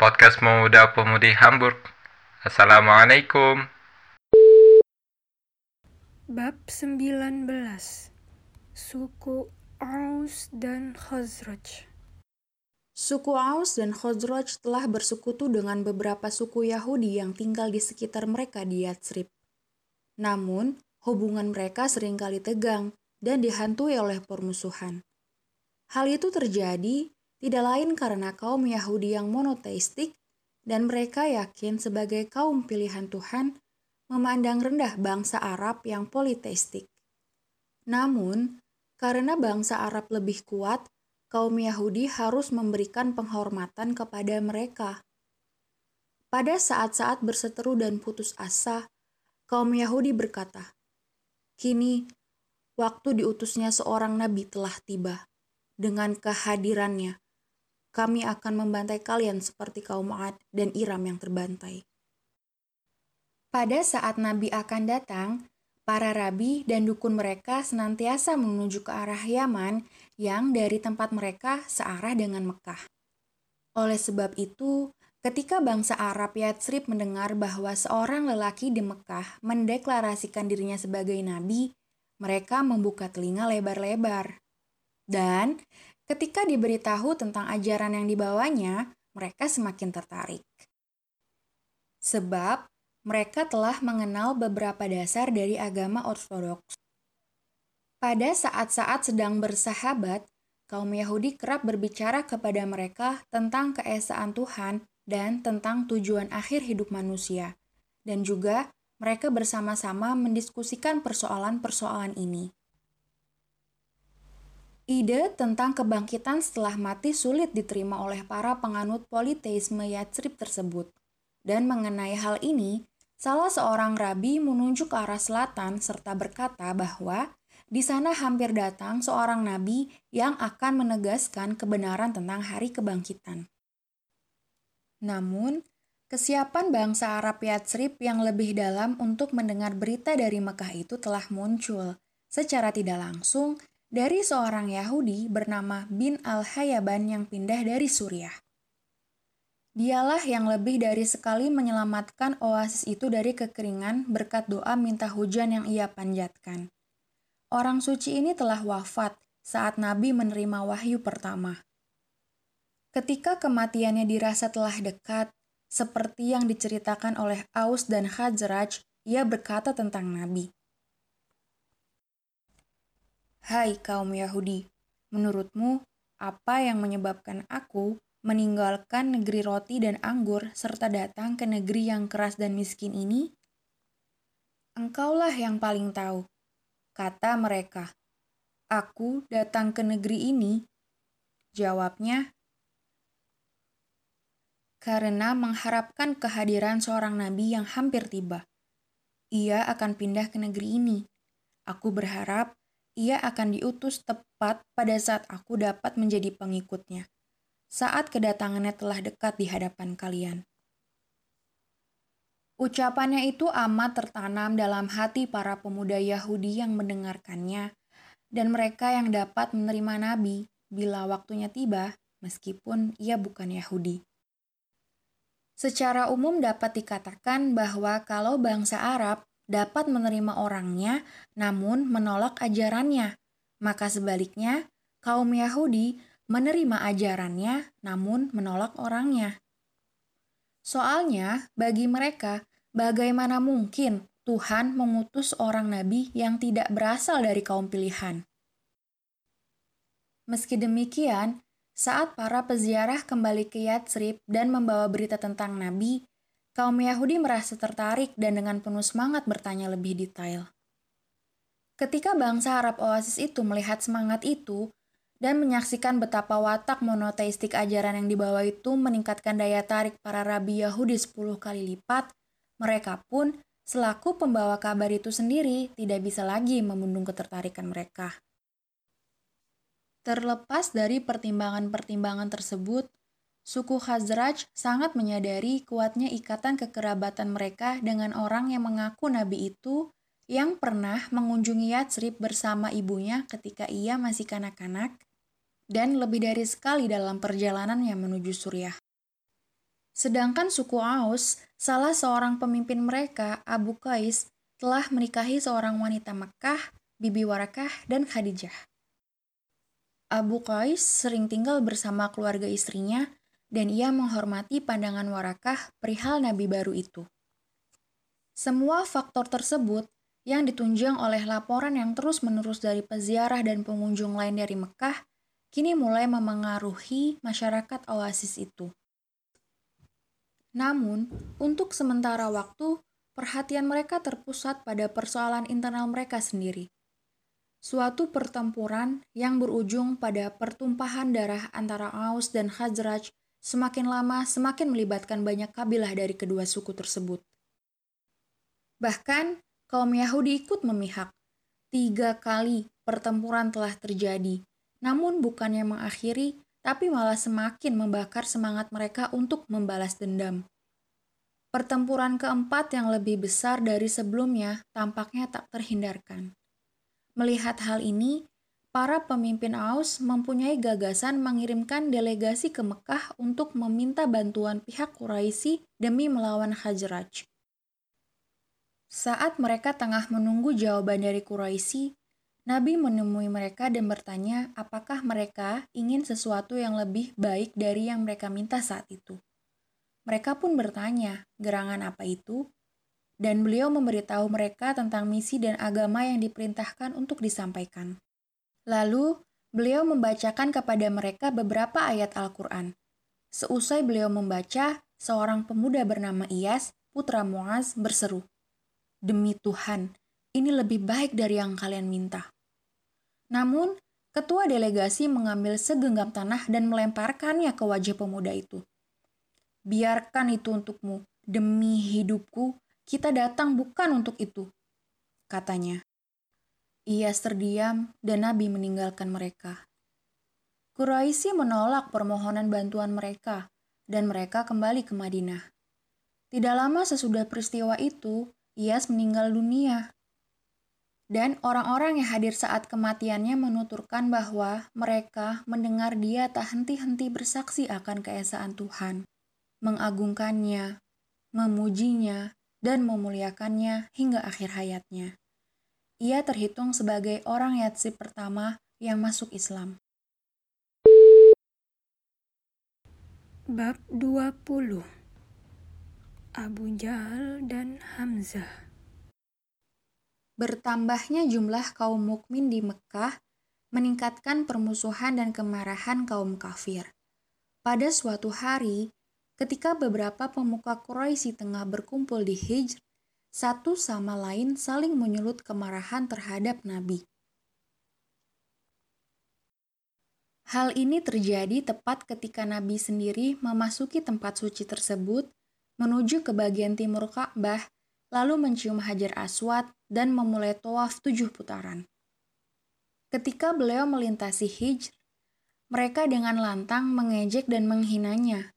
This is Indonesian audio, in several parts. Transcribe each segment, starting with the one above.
podcast Pemuda Pemudi Hamburg. Assalamualaikum. Bab 19 Suku Aus dan Khazraj Suku Aus dan Khazraj telah bersekutu dengan beberapa suku Yahudi yang tinggal di sekitar mereka di Yatsrib. Namun, hubungan mereka sering kali tegang dan dihantui oleh permusuhan. Hal itu terjadi tidak lain karena kaum Yahudi yang monoteistik dan mereka yakin sebagai kaum pilihan Tuhan memandang rendah bangsa Arab yang politeistik. Namun, karena bangsa Arab lebih kuat, kaum Yahudi harus memberikan penghormatan kepada mereka. Pada saat-saat berseteru dan putus asa, kaum Yahudi berkata, "Kini waktu diutusnya seorang nabi telah tiba. Dengan kehadirannya, kami akan membantai kalian seperti kaum Ad dan Iram yang terbantai. Pada saat Nabi akan datang, para rabi dan dukun mereka senantiasa menuju ke arah Yaman yang dari tempat mereka searah dengan Mekah. Oleh sebab itu, ketika bangsa Arab Yatsrib mendengar bahwa seorang lelaki di Mekah mendeklarasikan dirinya sebagai nabi, mereka membuka telinga lebar-lebar. Dan Ketika diberitahu tentang ajaran yang dibawanya, mereka semakin tertarik. Sebab mereka telah mengenal beberapa dasar dari agama Ortodoks. Pada saat-saat sedang bersahabat, kaum Yahudi kerap berbicara kepada mereka tentang keesaan Tuhan dan tentang tujuan akhir hidup manusia, dan juga mereka bersama-sama mendiskusikan persoalan-persoalan ini. Ide tentang kebangkitan setelah mati sulit diterima oleh para penganut politeisme Yatsrib tersebut. Dan mengenai hal ini, salah seorang rabi menunjuk ke arah selatan serta berkata bahwa di sana hampir datang seorang nabi yang akan menegaskan kebenaran tentang hari kebangkitan. Namun, kesiapan bangsa Arab Yatsrib yang lebih dalam untuk mendengar berita dari Mekah itu telah muncul. Secara tidak langsung, dari seorang Yahudi bernama Bin Al-Hayaban yang pindah dari Suriah. Dialah yang lebih dari sekali menyelamatkan oasis itu dari kekeringan berkat doa minta hujan yang ia panjatkan. Orang suci ini telah wafat saat Nabi menerima wahyu pertama. Ketika kematiannya dirasa telah dekat, seperti yang diceritakan oleh Aus dan Khazraj, ia berkata tentang Nabi. Hai kaum Yahudi, menurutmu apa yang menyebabkan aku meninggalkan negeri roti dan anggur serta datang ke negeri yang keras dan miskin ini? Engkaulah yang paling tahu, kata mereka. Aku datang ke negeri ini. Jawabnya, karena mengharapkan kehadiran seorang nabi yang hampir tiba. Ia akan pindah ke negeri ini. Aku berharap ia akan diutus tepat pada saat aku dapat menjadi pengikutnya, saat kedatangannya telah dekat di hadapan kalian. Ucapannya itu amat tertanam dalam hati para pemuda Yahudi yang mendengarkannya, dan mereka yang dapat menerima Nabi bila waktunya tiba, meskipun ia bukan Yahudi. Secara umum dapat dikatakan bahwa kalau bangsa Arab dapat menerima orangnya namun menolak ajarannya. Maka sebaliknya, kaum Yahudi menerima ajarannya namun menolak orangnya. Soalnya, bagi mereka, bagaimana mungkin Tuhan mengutus orang nabi yang tidak berasal dari kaum pilihan? Meski demikian, saat para peziarah kembali ke Yatsrib dan membawa berita tentang nabi, kaum Yahudi merasa tertarik dan dengan penuh semangat bertanya lebih detail. Ketika bangsa Arab Oasis itu melihat semangat itu dan menyaksikan betapa watak monoteistik ajaran yang dibawa itu meningkatkan daya tarik para rabi Yahudi 10 kali lipat, mereka pun selaku pembawa kabar itu sendiri tidak bisa lagi membendung ketertarikan mereka. Terlepas dari pertimbangan-pertimbangan tersebut, Suku Khazraj sangat menyadari kuatnya ikatan kekerabatan mereka dengan orang yang mengaku nabi itu yang pernah mengunjungi Yatsrib bersama ibunya ketika ia masih kanak-kanak dan lebih dari sekali dalam perjalanannya menuju Suriah. Sedangkan suku Aus, salah seorang pemimpin mereka, Abu Qais, telah menikahi seorang wanita Mekah, Bibi Warakah, dan Khadijah. Abu Qais sering tinggal bersama keluarga istrinya dan ia menghormati pandangan Warakah perihal nabi baru itu. Semua faktor tersebut yang ditunjang oleh laporan yang terus-menerus dari peziarah dan pengunjung lain dari Mekah kini mulai memengaruhi masyarakat oasis itu. Namun, untuk sementara waktu, perhatian mereka terpusat pada persoalan internal mereka sendiri. Suatu pertempuran yang berujung pada pertumpahan darah antara Aus dan Khazraj semakin lama semakin melibatkan banyak kabilah dari kedua suku tersebut. Bahkan, kaum Yahudi ikut memihak. Tiga kali pertempuran telah terjadi, namun bukannya mengakhiri, tapi malah semakin membakar semangat mereka untuk membalas dendam. Pertempuran keempat yang lebih besar dari sebelumnya tampaknya tak terhindarkan. Melihat hal ini, para pemimpin Aus mempunyai gagasan mengirimkan delegasi ke Mekah untuk meminta bantuan pihak Quraisy demi melawan Khazraj. Saat mereka tengah menunggu jawaban dari Quraisy, Nabi menemui mereka dan bertanya apakah mereka ingin sesuatu yang lebih baik dari yang mereka minta saat itu. Mereka pun bertanya, gerangan apa itu? Dan beliau memberitahu mereka tentang misi dan agama yang diperintahkan untuk disampaikan. Lalu, beliau membacakan kepada mereka beberapa ayat Al-Quran. Seusai beliau membaca, seorang pemuda bernama Iyas, putra Muaz, berseru, Demi Tuhan, ini lebih baik dari yang kalian minta. Namun, ketua delegasi mengambil segenggam tanah dan melemparkannya ke wajah pemuda itu. Biarkan itu untukmu, demi hidupku, kita datang bukan untuk itu, katanya. Ia terdiam dan Nabi meninggalkan mereka. Quraisy menolak permohonan bantuan mereka dan mereka kembali ke Madinah. Tidak lama sesudah peristiwa itu, Iyas meninggal dunia. Dan orang-orang yang hadir saat kematiannya menuturkan bahwa mereka mendengar dia tak henti-henti bersaksi akan keesaan Tuhan, mengagungkannya, memujinya, dan memuliakannya hingga akhir hayatnya. Ia terhitung sebagai orang Yatsib pertama yang masuk Islam. Bab 20 Abu Jahal dan Hamzah Bertambahnya jumlah kaum mukmin di Mekah meningkatkan permusuhan dan kemarahan kaum kafir. Pada suatu hari, ketika beberapa pemuka Quraisy tengah berkumpul di Hijr, satu sama lain saling menyulut kemarahan terhadap Nabi. Hal ini terjadi tepat ketika Nabi sendiri memasuki tempat suci tersebut menuju ke bagian timur Ka'bah lalu mencium hajar aswad dan memulai tawaf tujuh putaran. Ketika beliau melintasi hijr, mereka dengan lantang mengejek dan menghinanya.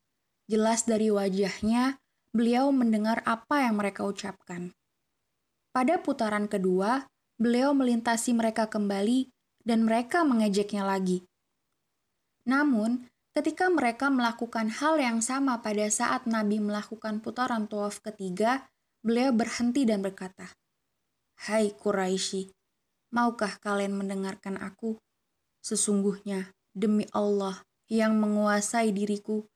Jelas dari wajahnya, beliau mendengar apa yang mereka ucapkan. Pada putaran kedua, beliau melintasi mereka kembali dan mereka mengejeknya lagi. Namun, ketika mereka melakukan hal yang sama pada saat Nabi melakukan putaran tawaf ketiga, beliau berhenti dan berkata, Hai Quraisy, maukah kalian mendengarkan aku? Sesungguhnya, demi Allah yang menguasai diriku,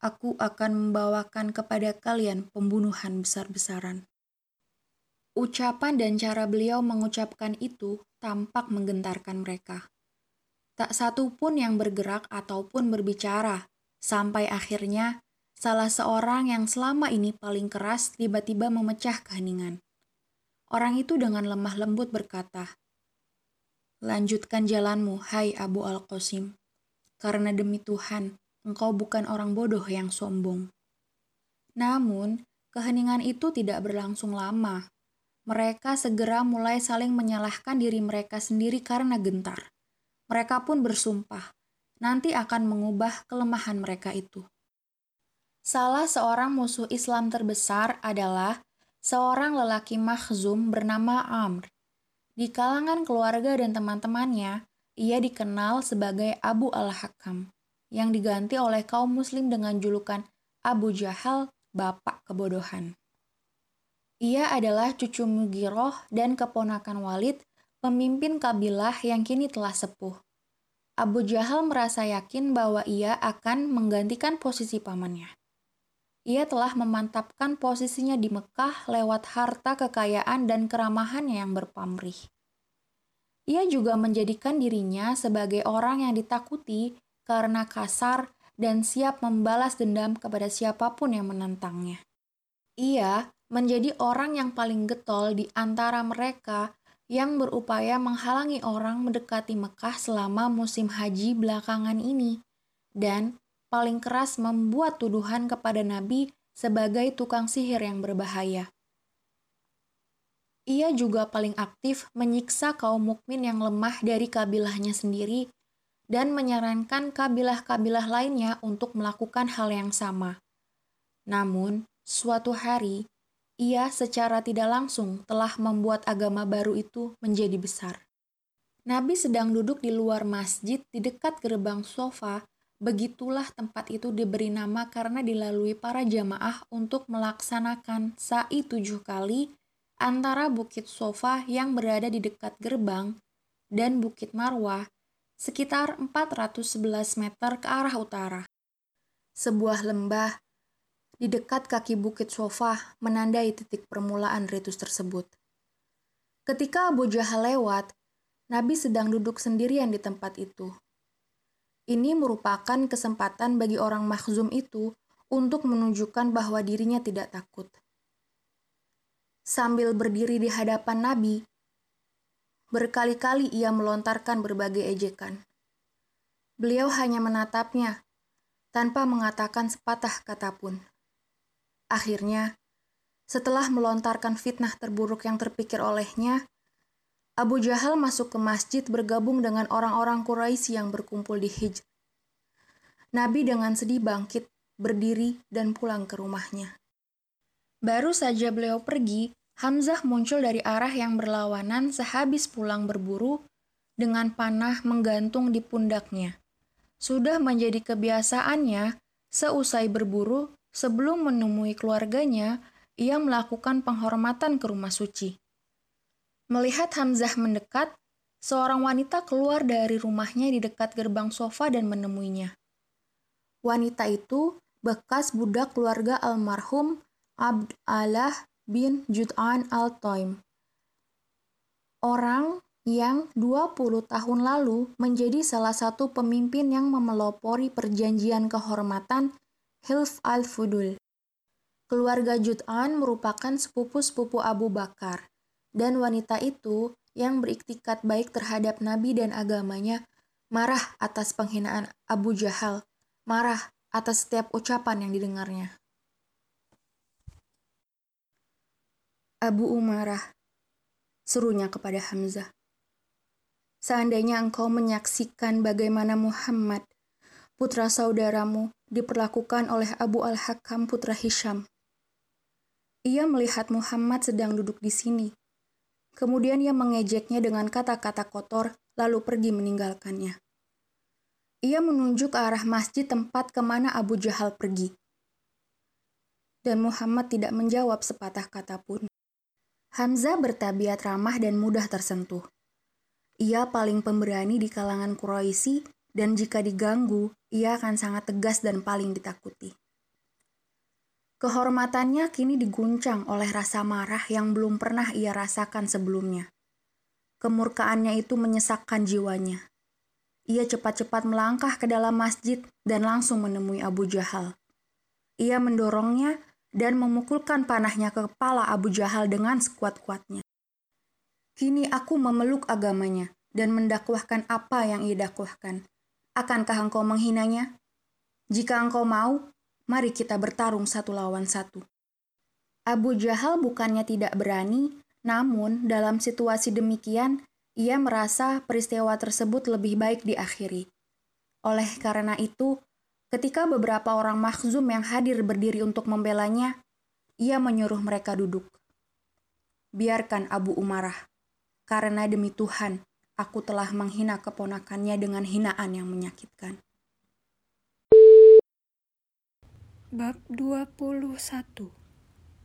aku akan membawakan kepada kalian pembunuhan besar-besaran. Ucapan dan cara beliau mengucapkan itu tampak menggentarkan mereka. Tak satu pun yang bergerak ataupun berbicara, sampai akhirnya Salah seorang yang selama ini paling keras tiba-tiba memecah keheningan. Orang itu dengan lemah lembut berkata, Lanjutkan jalanmu, hai Abu Al-Qasim, karena demi Tuhan, engkau bukan orang bodoh yang sombong. Namun, keheningan itu tidak berlangsung lama. Mereka segera mulai saling menyalahkan diri mereka sendiri karena gentar. Mereka pun bersumpah, nanti akan mengubah kelemahan mereka itu. Salah seorang musuh Islam terbesar adalah seorang lelaki makhzum bernama Amr. Di kalangan keluarga dan teman-temannya, ia dikenal sebagai Abu Al-Hakam, yang diganti oleh kaum muslim dengan julukan Abu Jahal, bapak kebodohan. Ia adalah cucu Mugiroh dan keponakan Walid, pemimpin kabilah yang kini telah sepuh. Abu Jahal merasa yakin bahwa ia akan menggantikan posisi pamannya. Ia telah memantapkan posisinya di Mekah lewat harta kekayaan dan keramahannya yang berpamrih. Ia juga menjadikan dirinya sebagai orang yang ditakuti karena kasar dan siap membalas dendam kepada siapa pun yang menentangnya. Ia menjadi orang yang paling getol di antara mereka yang berupaya menghalangi orang mendekati Mekah selama musim haji belakangan ini, dan paling keras membuat tuduhan kepada Nabi sebagai tukang sihir yang berbahaya. Ia juga paling aktif menyiksa kaum mukmin yang lemah dari kabilahnya sendiri dan menyarankan kabilah-kabilah lainnya untuk melakukan hal yang sama. Namun, suatu hari ia secara tidak langsung telah membuat agama baru itu menjadi besar. Nabi sedang duduk di luar masjid di dekat gerbang sofa, begitulah tempat itu diberi nama karena dilalui para jamaah untuk melaksanakan sa'i tujuh kali antara Bukit Sofa yang berada di dekat gerbang dan Bukit Marwah sekitar 411 meter ke arah utara. Sebuah lembah di dekat kaki bukit sofa menandai titik permulaan ritus tersebut. Ketika Abu Jahal lewat, Nabi sedang duduk sendirian di tempat itu. Ini merupakan kesempatan bagi orang makhzum itu untuk menunjukkan bahwa dirinya tidak takut. Sambil berdiri di hadapan Nabi, berkali-kali ia melontarkan berbagai ejekan. Beliau hanya menatapnya tanpa mengatakan sepatah kata pun. Akhirnya, setelah melontarkan fitnah terburuk yang terpikir olehnya, Abu Jahal masuk ke masjid bergabung dengan orang-orang Quraisy yang berkumpul di Hijr. Nabi dengan sedih bangkit, berdiri, dan pulang ke rumahnya. Baru saja beliau pergi, Hamzah muncul dari arah yang berlawanan sehabis pulang berburu dengan panah menggantung di pundaknya. Sudah menjadi kebiasaannya, seusai berburu, Sebelum menemui keluarganya, ia melakukan penghormatan ke rumah suci. Melihat Hamzah mendekat, seorang wanita keluar dari rumahnya di dekat gerbang sofa dan menemuinya. Wanita itu bekas budak keluarga almarhum Abd Allah bin Jud'an al-Toim. Orang yang 20 tahun lalu menjadi salah satu pemimpin yang memelopori perjanjian kehormatan Hilf al-Fudul. Keluarga Jud'an merupakan sepupu-sepupu Abu Bakar, dan wanita itu yang beriktikat baik terhadap Nabi dan agamanya marah atas penghinaan Abu Jahal, marah atas setiap ucapan yang didengarnya. Abu Umarah, serunya kepada Hamzah. Seandainya engkau menyaksikan bagaimana Muhammad putra saudaramu, diperlakukan oleh Abu Al-Hakam putra Hisham. Ia melihat Muhammad sedang duduk di sini. Kemudian ia mengejeknya dengan kata-kata kotor, lalu pergi meninggalkannya. Ia menunjuk ke arah masjid tempat ke mana Abu Jahal pergi. Dan Muhammad tidak menjawab sepatah kata pun. Hamzah bertabiat ramah dan mudah tersentuh. Ia paling pemberani di kalangan Quraisy dan jika diganggu, ia akan sangat tegas dan paling ditakuti. Kehormatannya kini diguncang oleh rasa marah yang belum pernah ia rasakan sebelumnya. Kemurkaannya itu menyesakkan jiwanya. Ia cepat-cepat melangkah ke dalam masjid dan langsung menemui Abu Jahal. Ia mendorongnya dan memukulkan panahnya ke kepala Abu Jahal dengan sekuat-kuatnya. Kini aku memeluk agamanya dan mendakwahkan apa yang ia dakwahkan Akankah engkau menghinanya? Jika engkau mau, mari kita bertarung satu lawan satu. Abu Jahal bukannya tidak berani, namun dalam situasi demikian, ia merasa peristiwa tersebut lebih baik diakhiri. Oleh karena itu, ketika beberapa orang makhzum yang hadir berdiri untuk membelanya, ia menyuruh mereka duduk. Biarkan Abu Umarah, karena demi Tuhan, aku telah menghina keponakannya dengan hinaan yang menyakitkan. Bab 21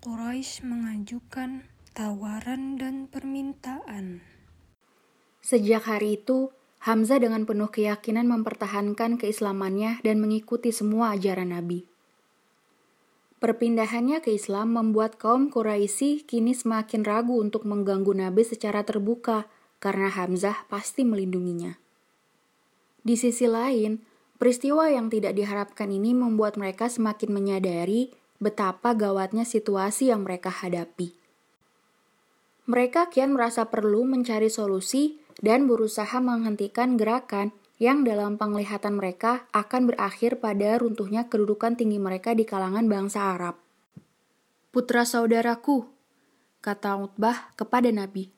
Quraisy mengajukan tawaran dan permintaan. Sejak hari itu, Hamzah dengan penuh keyakinan mempertahankan keislamannya dan mengikuti semua ajaran Nabi. Perpindahannya ke Islam membuat kaum Quraisy kini semakin ragu untuk mengganggu Nabi secara terbuka karena Hamzah pasti melindunginya. Di sisi lain, peristiwa yang tidak diharapkan ini membuat mereka semakin menyadari betapa gawatnya situasi yang mereka hadapi. Mereka kian merasa perlu mencari solusi dan berusaha menghentikan gerakan yang dalam penglihatan mereka akan berakhir pada runtuhnya kedudukan tinggi mereka di kalangan bangsa Arab. Putra saudaraku, kata Utbah kepada Nabi,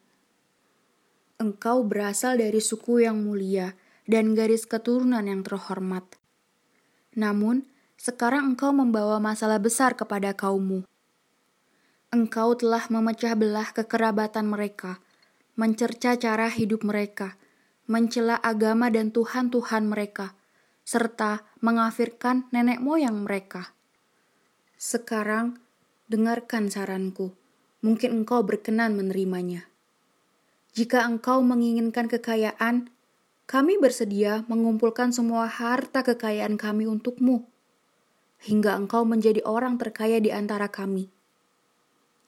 engkau berasal dari suku yang mulia dan garis keturunan yang terhormat. Namun, sekarang engkau membawa masalah besar kepada kaummu. Engkau telah memecah belah kekerabatan mereka, mencerca cara hidup mereka, mencela agama dan Tuhan-Tuhan mereka, serta mengafirkan nenek moyang mereka. Sekarang, dengarkan saranku. Mungkin engkau berkenan menerimanya. Jika engkau menginginkan kekayaan, kami bersedia mengumpulkan semua harta kekayaan kami untukmu, hingga engkau menjadi orang terkaya di antara kami.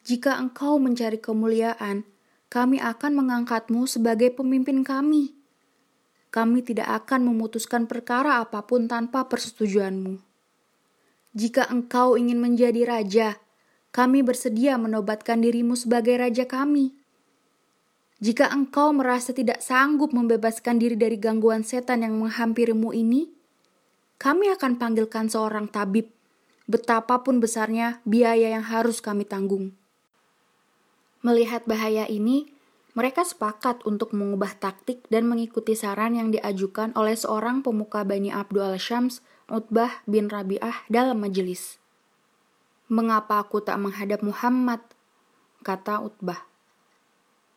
Jika engkau mencari kemuliaan, kami akan mengangkatmu sebagai pemimpin kami kami tidak akan memutuskan perkara apa pun tanpa persetujuanmu. Jika engkau ingin menjadi raja, kami bersedia menobatkan dirimu sebagai raja kami. Jika engkau merasa tidak sanggup membebaskan diri dari gangguan setan yang menghampirimu ini, kami akan panggilkan seorang tabib, betapapun besarnya biaya yang harus kami tanggung. Melihat bahaya ini, mereka sepakat untuk mengubah taktik dan mengikuti saran yang diajukan oleh seorang pemuka Bani Abdul Syams, Utbah bin Rabi'ah dalam majelis. Mengapa aku tak menghadap Muhammad? kata Utbah.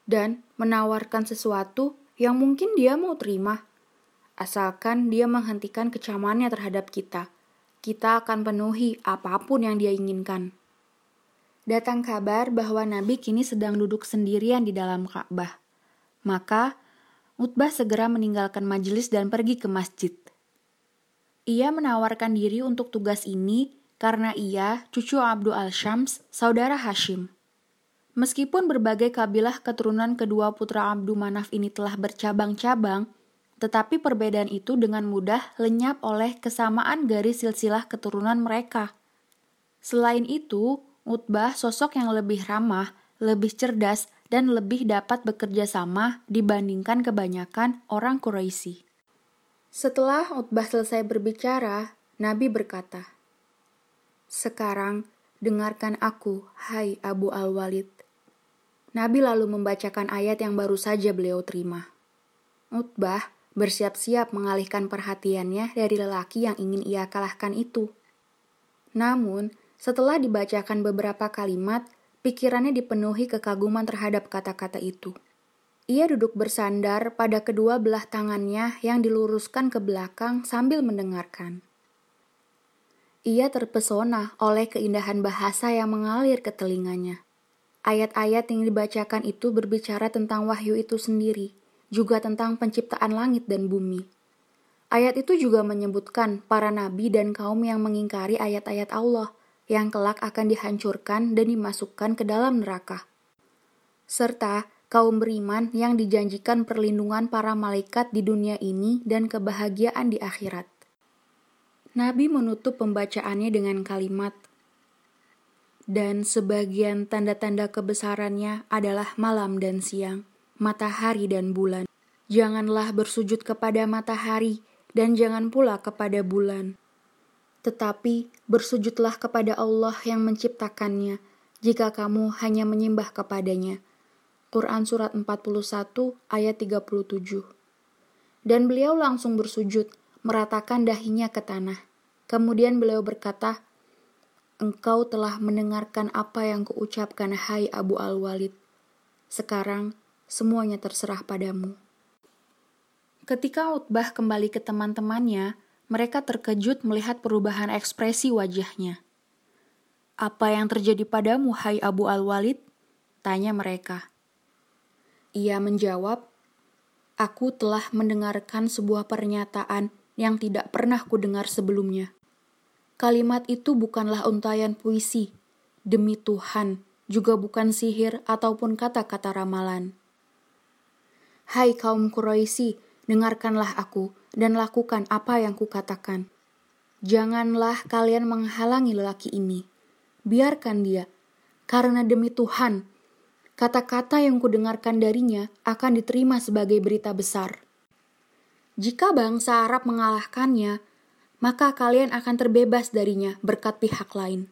Dan menawarkan sesuatu yang mungkin dia mau terima. Asalkan dia menghentikan kecamannya terhadap kita. Kita akan penuhi apa pun yang dia inginkan datang kabar bahwa Nabi kini sedang duduk sendirian di dalam Ka'bah. Maka Utbah segera meninggalkan majelis dan pergi ke masjid. Ia menawarkan diri untuk tugas ini karena ia cucu Abdul Al-Syams, saudara Hashim. Meskipun berbagai kabilah keturunan kedua putra Abdul Manaf ini telah bercabang-cabang, tetapi perbedaan itu dengan mudah lenyap oleh kesamaan garis silsilah keturunan mereka. Selain itu, Utbah sosok yang lebih ramah, lebih cerdas, dan lebih dapat bekerja sama dibandingkan kebanyakan orang Quraisy. Setelah Utbah selesai berbicara, Nabi berkata, Sekarang dengarkan aku, hai Abu Al-Walid. Nabi lalu membacakan ayat yang baru saja beliau terima. Utbah bersiap-siap mengalihkan perhatiannya dari lelaki yang ingin ia kalahkan itu. Namun, setelah dibacakan beberapa kalimat, pikirannya dipenuhi kekaguman terhadap kata-kata itu. Ia duduk bersandar pada kedua belah tangannya yang diluruskan ke belakang sambil mendengarkan. Ia terpesona oleh keindahan bahasa yang mengalir ke telinganya. Ayat-ayat yang dibacakan itu berbicara tentang wahyu itu sendiri, juga tentang penciptaan langit dan bumi. Ayat itu juga menyebutkan para nabi dan kaum yang mengingkari ayat-ayat Allah – yang kelak akan dihancurkan dan dimasukkan ke dalam neraka. Serta kaum beriman yang dijanjikan perlindungan para malaikat di dunia ini dan kebahagiaan di akhirat. Nabi menutup pembacaannya dengan kalimat, dan sebagian tanda-tanda kebesarannya adalah malam dan siang, matahari dan bulan. Janganlah bersujud kepada matahari, dan jangan pula kepada bulan tetapi bersujudlah kepada Allah yang menciptakannya jika kamu hanya menyembah kepadanya. Quran Surat 41 ayat 37 Dan beliau langsung bersujud, meratakan dahinya ke tanah. Kemudian beliau berkata, Engkau telah mendengarkan apa yang kuucapkan hai Abu Al-Walid. Sekarang semuanya terserah padamu. Ketika Utbah kembali ke teman-temannya, mereka terkejut melihat perubahan ekspresi wajahnya. Apa yang terjadi padamu, hai Abu Al-Walid? Tanya mereka. Ia menjawab, Aku telah mendengarkan sebuah pernyataan yang tidak pernah kudengar sebelumnya. Kalimat itu bukanlah untayan puisi, demi Tuhan, juga bukan sihir ataupun kata-kata ramalan. Hai kaum Quraisy, dengarkanlah aku dan lakukan apa yang kukatakan. Janganlah kalian menghalangi lelaki ini. Biarkan dia, karena demi Tuhan, kata-kata yang kudengarkan darinya akan diterima sebagai berita besar. Jika bangsa Arab mengalahkannya, maka kalian akan terbebas darinya berkat pihak lain.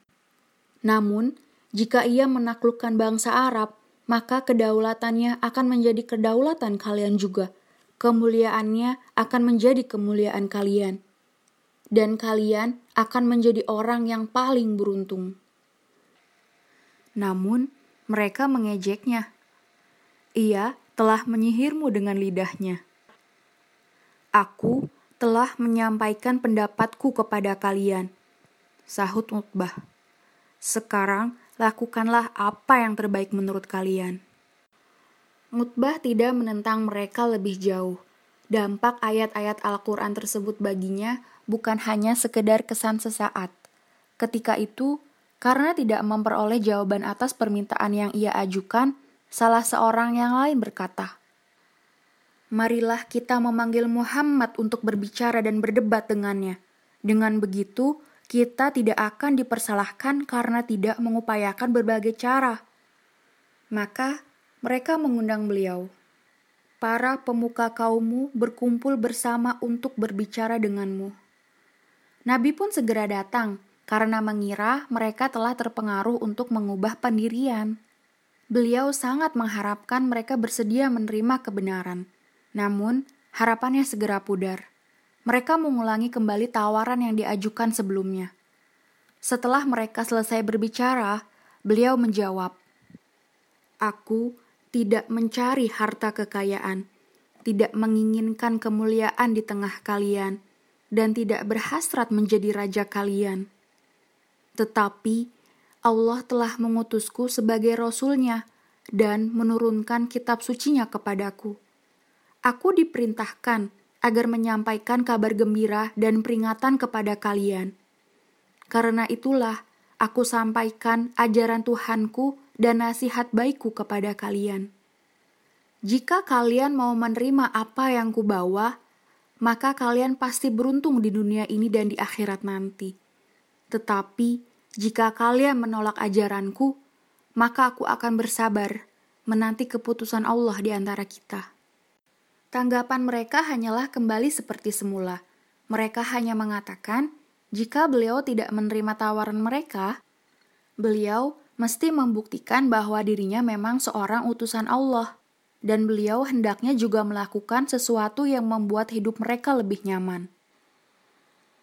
Namun, jika ia menaklukkan bangsa Arab, maka kedaulatannya akan menjadi kedaulatan kalian juga. Kemuliaannya akan menjadi kemuliaan kalian. Dan kalian akan menjadi orang yang paling beruntung. Namun, mereka mengejeknya. Ia telah menyihirmu dengan lidahnya. Aku telah menyampaikan pendapatku kepada kalian. Sahut Utbah. Sekarang lakukanlah apa yang terbaik menurut kalian. Mutbah tidak menentang mereka lebih jauh. Dampak ayat-ayat Al-Quran tersebut baginya bukan hanya sekedar kesan sesaat. Ketika itu, karena tidak memperoleh jawaban atas permintaan yang ia ajukan, salah seorang yang lain berkata, Marilah kita memanggil Muhammad untuk berbicara dan berdebat dengannya. Dengan begitu, kita tidak akan dipersalahkan karena tidak mengupayakan berbagai cara. Maka mereka mengundang beliau. Para pemuka kaummu berkumpul bersama untuk berbicara denganmu. Nabi pun segera datang karena mengira mereka telah terpengaruh untuk mengubah pendirian. Beliau sangat mengharapkan mereka bersedia menerima kebenaran. Namun, harapannya segera pudar. Mereka mengulangi kembali tawaran yang diajukan sebelumnya. Setelah mereka selesai berbicara, beliau menjawab, "Aku tidak mencari harta kekayaan, tidak menginginkan kemuliaan di tengah kalian, dan tidak berhasrat menjadi raja kalian." Tetapi Allah telah mengutusku sebagai Rasulnya dan menurunkan kitab sucinya kepadaku. Aku diperintahkan agar menyampaikan kabar gembira dan peringatan kepada kalian. Karena itulah aku sampaikan ajaran Tuhanku dan nasihat baikku kepada kalian. Jika kalian mau menerima apa yang kubawa, maka kalian pasti beruntung di dunia ini dan di akhirat nanti. Tetapi jika kalian menolak ajaranku, maka aku akan bersabar menanti keputusan Allah di antara kita. Tanggapan mereka hanyalah kembali seperti semula. Mereka hanya mengatakan, jika beliau tidak menerima tawaran mereka, beliau mesti membuktikan bahwa dirinya memang seorang utusan Allah, dan beliau hendaknya juga melakukan sesuatu yang membuat hidup mereka lebih nyaman.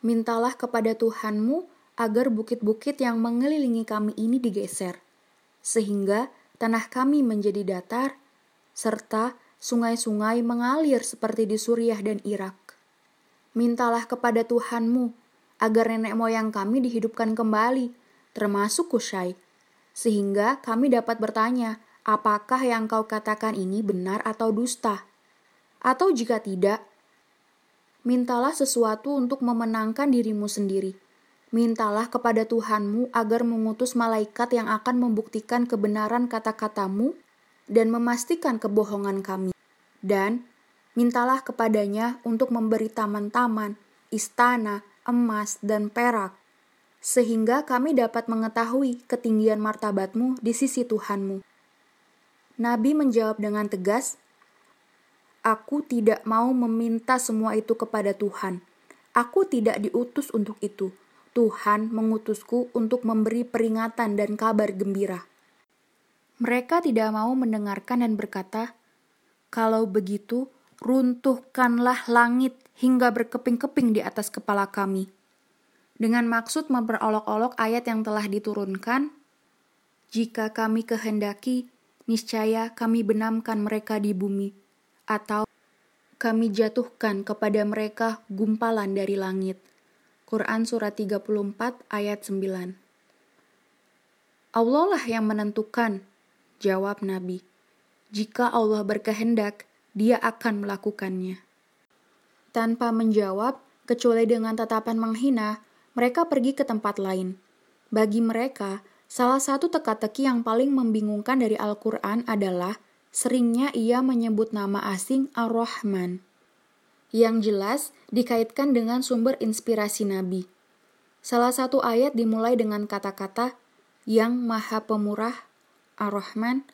Mintalah kepada Tuhanmu agar bukit-bukit yang mengelilingi kami ini digeser, sehingga tanah kami menjadi datar, serta sungai-sungai mengalir seperti di Suriah dan Irak. Mintalah kepada Tuhanmu agar nenek moyang kami dihidupkan kembali, termasuk Kushai, sehingga kami dapat bertanya, apakah yang kau katakan ini benar atau dusta? Atau jika tidak, mintalah sesuatu untuk memenangkan dirimu sendiri. Mintalah kepada Tuhanmu agar mengutus malaikat yang akan membuktikan kebenaran kata-katamu dan memastikan kebohongan kami. Dan mintalah kepadanya untuk memberi taman-taman, istana, emas, dan perak, sehingga kami dapat mengetahui ketinggian martabatmu di sisi Tuhanmu. Nabi menjawab dengan tegas, Aku tidak mau meminta semua itu kepada Tuhan. Aku tidak diutus untuk itu. Tuhan mengutusku untuk memberi peringatan dan kabar gembira. Mereka tidak mau mendengarkan dan berkata, "Kalau begitu, runtuhkanlah langit hingga berkeping-keping di atas kepala kami." Dengan maksud memperolok-olok ayat yang telah diturunkan, "Jika kami kehendaki, niscaya kami benamkan mereka di bumi." atau kami jatuhkan kepada mereka gumpalan dari langit. Quran Surat 34 ayat 9 Allah lah yang menentukan, jawab Nabi. Jika Allah berkehendak, dia akan melakukannya. Tanpa menjawab, kecuali dengan tatapan menghina, mereka pergi ke tempat lain. Bagi mereka, salah satu teka-teki yang paling membingungkan dari Al-Quran adalah seringnya ia menyebut nama asing Ar-Rahman. Yang jelas dikaitkan dengan sumber inspirasi Nabi. Salah satu ayat dimulai dengan kata-kata yang maha pemurah, Ar-Rahman,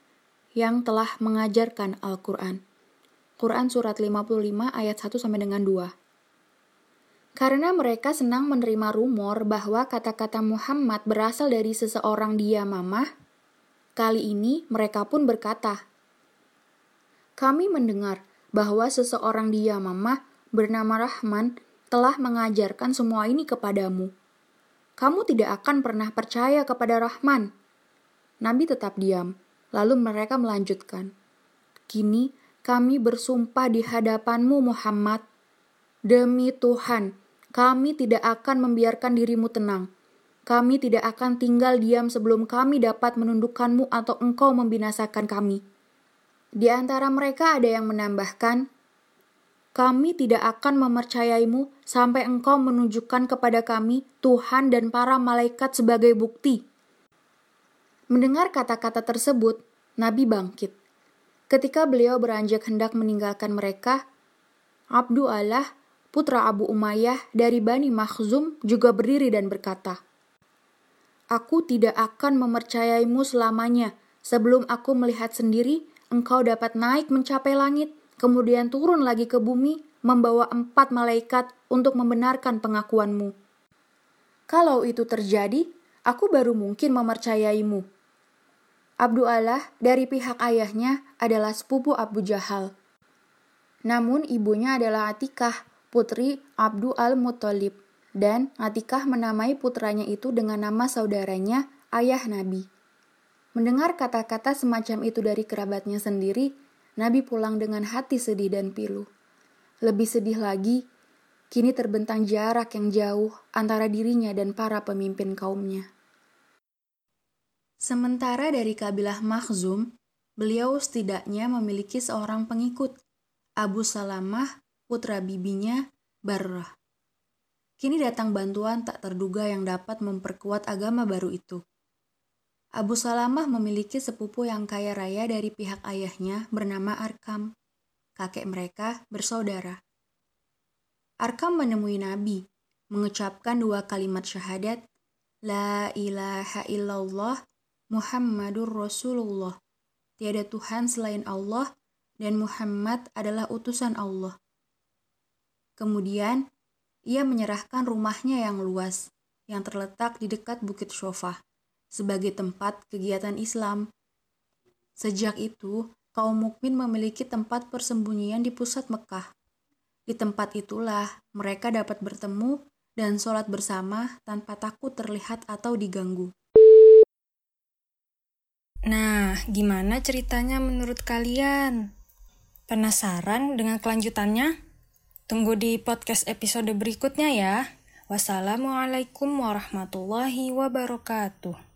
yang telah mengajarkan Al-Quran. Quran Surat 55 ayat 1 sampai dengan 2. Karena mereka senang menerima rumor bahwa kata-kata Muhammad berasal dari seseorang dia mamah, kali ini mereka pun berkata, Kami mendengar bahwa seseorang dia mamah bernama Rahman telah mengajarkan semua ini kepadamu. Kamu tidak akan pernah percaya kepada Rahman. Nabi tetap diam. Lalu mereka melanjutkan, Kini kami bersumpah di hadapanmu Muhammad. Demi Tuhan, kami tidak akan membiarkan dirimu tenang. Kami tidak akan tinggal diam sebelum kami dapat menundukkanmu atau engkau membinasakan kami. Di antara mereka ada yang menambahkan, kami tidak akan mempercayaimu sampai engkau menunjukkan kepada kami Tuhan dan para malaikat sebagai bukti Mendengar kata-kata tersebut, Nabi bangkit. Ketika beliau beranjak hendak meninggalkan mereka, Abdu Allah, putra Abu Umayyah dari Bani Makhzum juga berdiri dan berkata, Aku tidak akan mempercayaimu selamanya sebelum aku melihat sendiri engkau dapat naik mencapai langit, kemudian turun lagi ke bumi, membawa empat malaikat untuk membenarkan pengakuanmu. Kalau itu terjadi, aku baru mungkin mempercayaimu. Abdullah dari pihak ayahnya adalah sepupu Abu Jahal. Namun ibunya adalah Atikah, putri Abdu al-Muttalib. Dan Atikah menamai putranya itu dengan nama saudaranya, ayah Nabi. Mendengar kata-kata semacam itu dari kerabatnya sendiri, Nabi pulang dengan hati sedih dan pilu. Lebih sedih lagi, kini terbentang jarak yang jauh antara dirinya dan para pemimpin kaumnya. Sementara dari kabilah Makhzum, beliau setidaknya memiliki seorang pengikut, Abu Salamah, putra bibinya, Barrah. Kini datang bantuan tak terduga yang dapat memperkuat agama baru itu. Abu Salamah memiliki sepupu yang kaya raya dari pihak ayahnya bernama Arkam. Kakek mereka bersaudara. Arkam menemui Nabi, mengucapkan dua kalimat syahadat, La ilaha illallah Muhammadur Rasulullah. Tiada Tuhan selain Allah dan Muhammad adalah utusan Allah. Kemudian, ia menyerahkan rumahnya yang luas, yang terletak di dekat Bukit Shofah, sebagai tempat kegiatan Islam. Sejak itu, kaum mukmin memiliki tempat persembunyian di pusat Mekah. Di tempat itulah mereka dapat bertemu dan sholat bersama tanpa takut terlihat atau diganggu. Nah, gimana ceritanya menurut kalian? Penasaran dengan kelanjutannya? Tunggu di podcast episode berikutnya ya. Wassalamualaikum warahmatullahi wabarakatuh.